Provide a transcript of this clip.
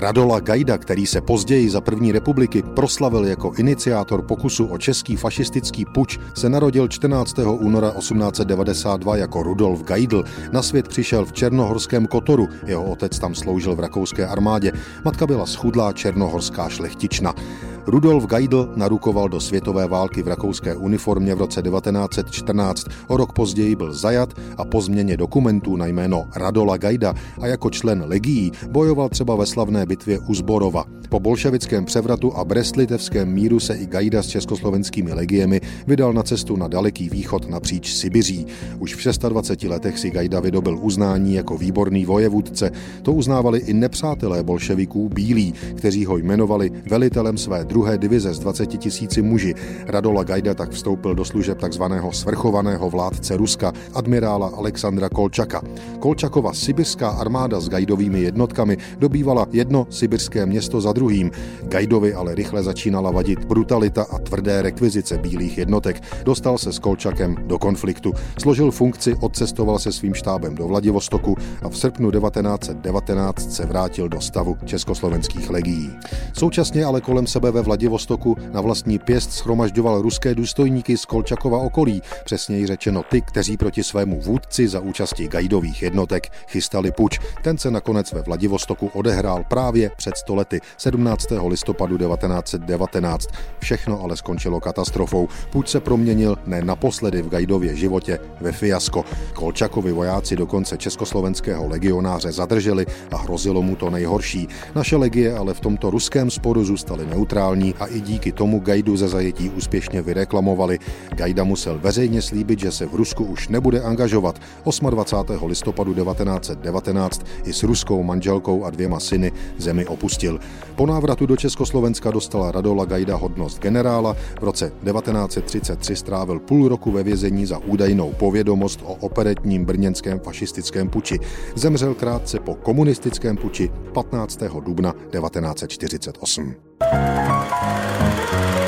Radola Gajda, který se později za první republiky proslavil jako iniciátor pokusu o český fašistický puč, se narodil 14. února 1892 jako Rudolf Gajdl. Na svět přišel v Černohorském Kotoru, jeho otec tam sloužil v rakouské armádě. Matka byla schudlá černohorská šlechtična. Rudolf Geidl narukoval do světové války v rakouské uniformě v roce 1914. O rok později byl zajat a po změně dokumentů na jméno Radola Gajda a jako člen legií bojoval třeba ve slavné bitvě u Zborova. Po bolševickém převratu a brestlitevském míru se i Gajda s československými legiemi vydal na cestu na daleký východ napříč Sibiří. Už v 26 letech si Gajda vydobil uznání jako výborný vojevůdce. To uznávali i nepřátelé bolševiků bílí, kteří ho jmenovali velitelem své druhé divize s 20 tisíci muži. Radola Gajda tak vstoupil do služeb takzvaného svrchovaného vládce Ruska, admirála Alexandra Kolčaka. Kolčakova sibirská armáda s Gajdovými jednotkami dobývala jedno sibirské město za druhým. Gajdovi ale rychle začínala vadit brutalita a tvrdé rekvizice bílých jednotek. Dostal se s Kolčakem do konfliktu. Složil funkci, odcestoval se svým štábem do Vladivostoku a v srpnu 1919 se vrátil do stavu československých legií. Současně ale kolem sebe ve Vladivostoku na vlastní pěst schromažďoval ruské důstojníky z Kolčakova okolí, přesněji řečeno ty, kteří proti svému vůdci za účasti gajdových jednotek chystali puč. Ten se nakonec ve Vladivostoku odehrál právě před stolety 17. listopadu 1919. Všechno ale skončilo katastrofou. Puč se proměnil ne naposledy v gajdově životě ve fiasko. Kolčakovi vojáci dokonce československého legionáře zadrželi a hrozilo mu to nejhorší. Naše legie ale v tomto ruském sporu zůstaly neutrální a i díky tomu Gajdu ze zajetí úspěšně vyreklamovali. Gajda musel veřejně slíbit, že se v Rusku už nebude angažovat. 28. listopadu 1919 i s ruskou manželkou a dvěma syny zemi opustil. Po návratu do Československa dostala Radola Gajda hodnost generála. V roce 1933 strávil půl roku ve vězení za údajnou povědomost o operetním brněnském fašistickém puči. Zemřel krátce po komunistickém puči 15. dubna 1948. Thank you.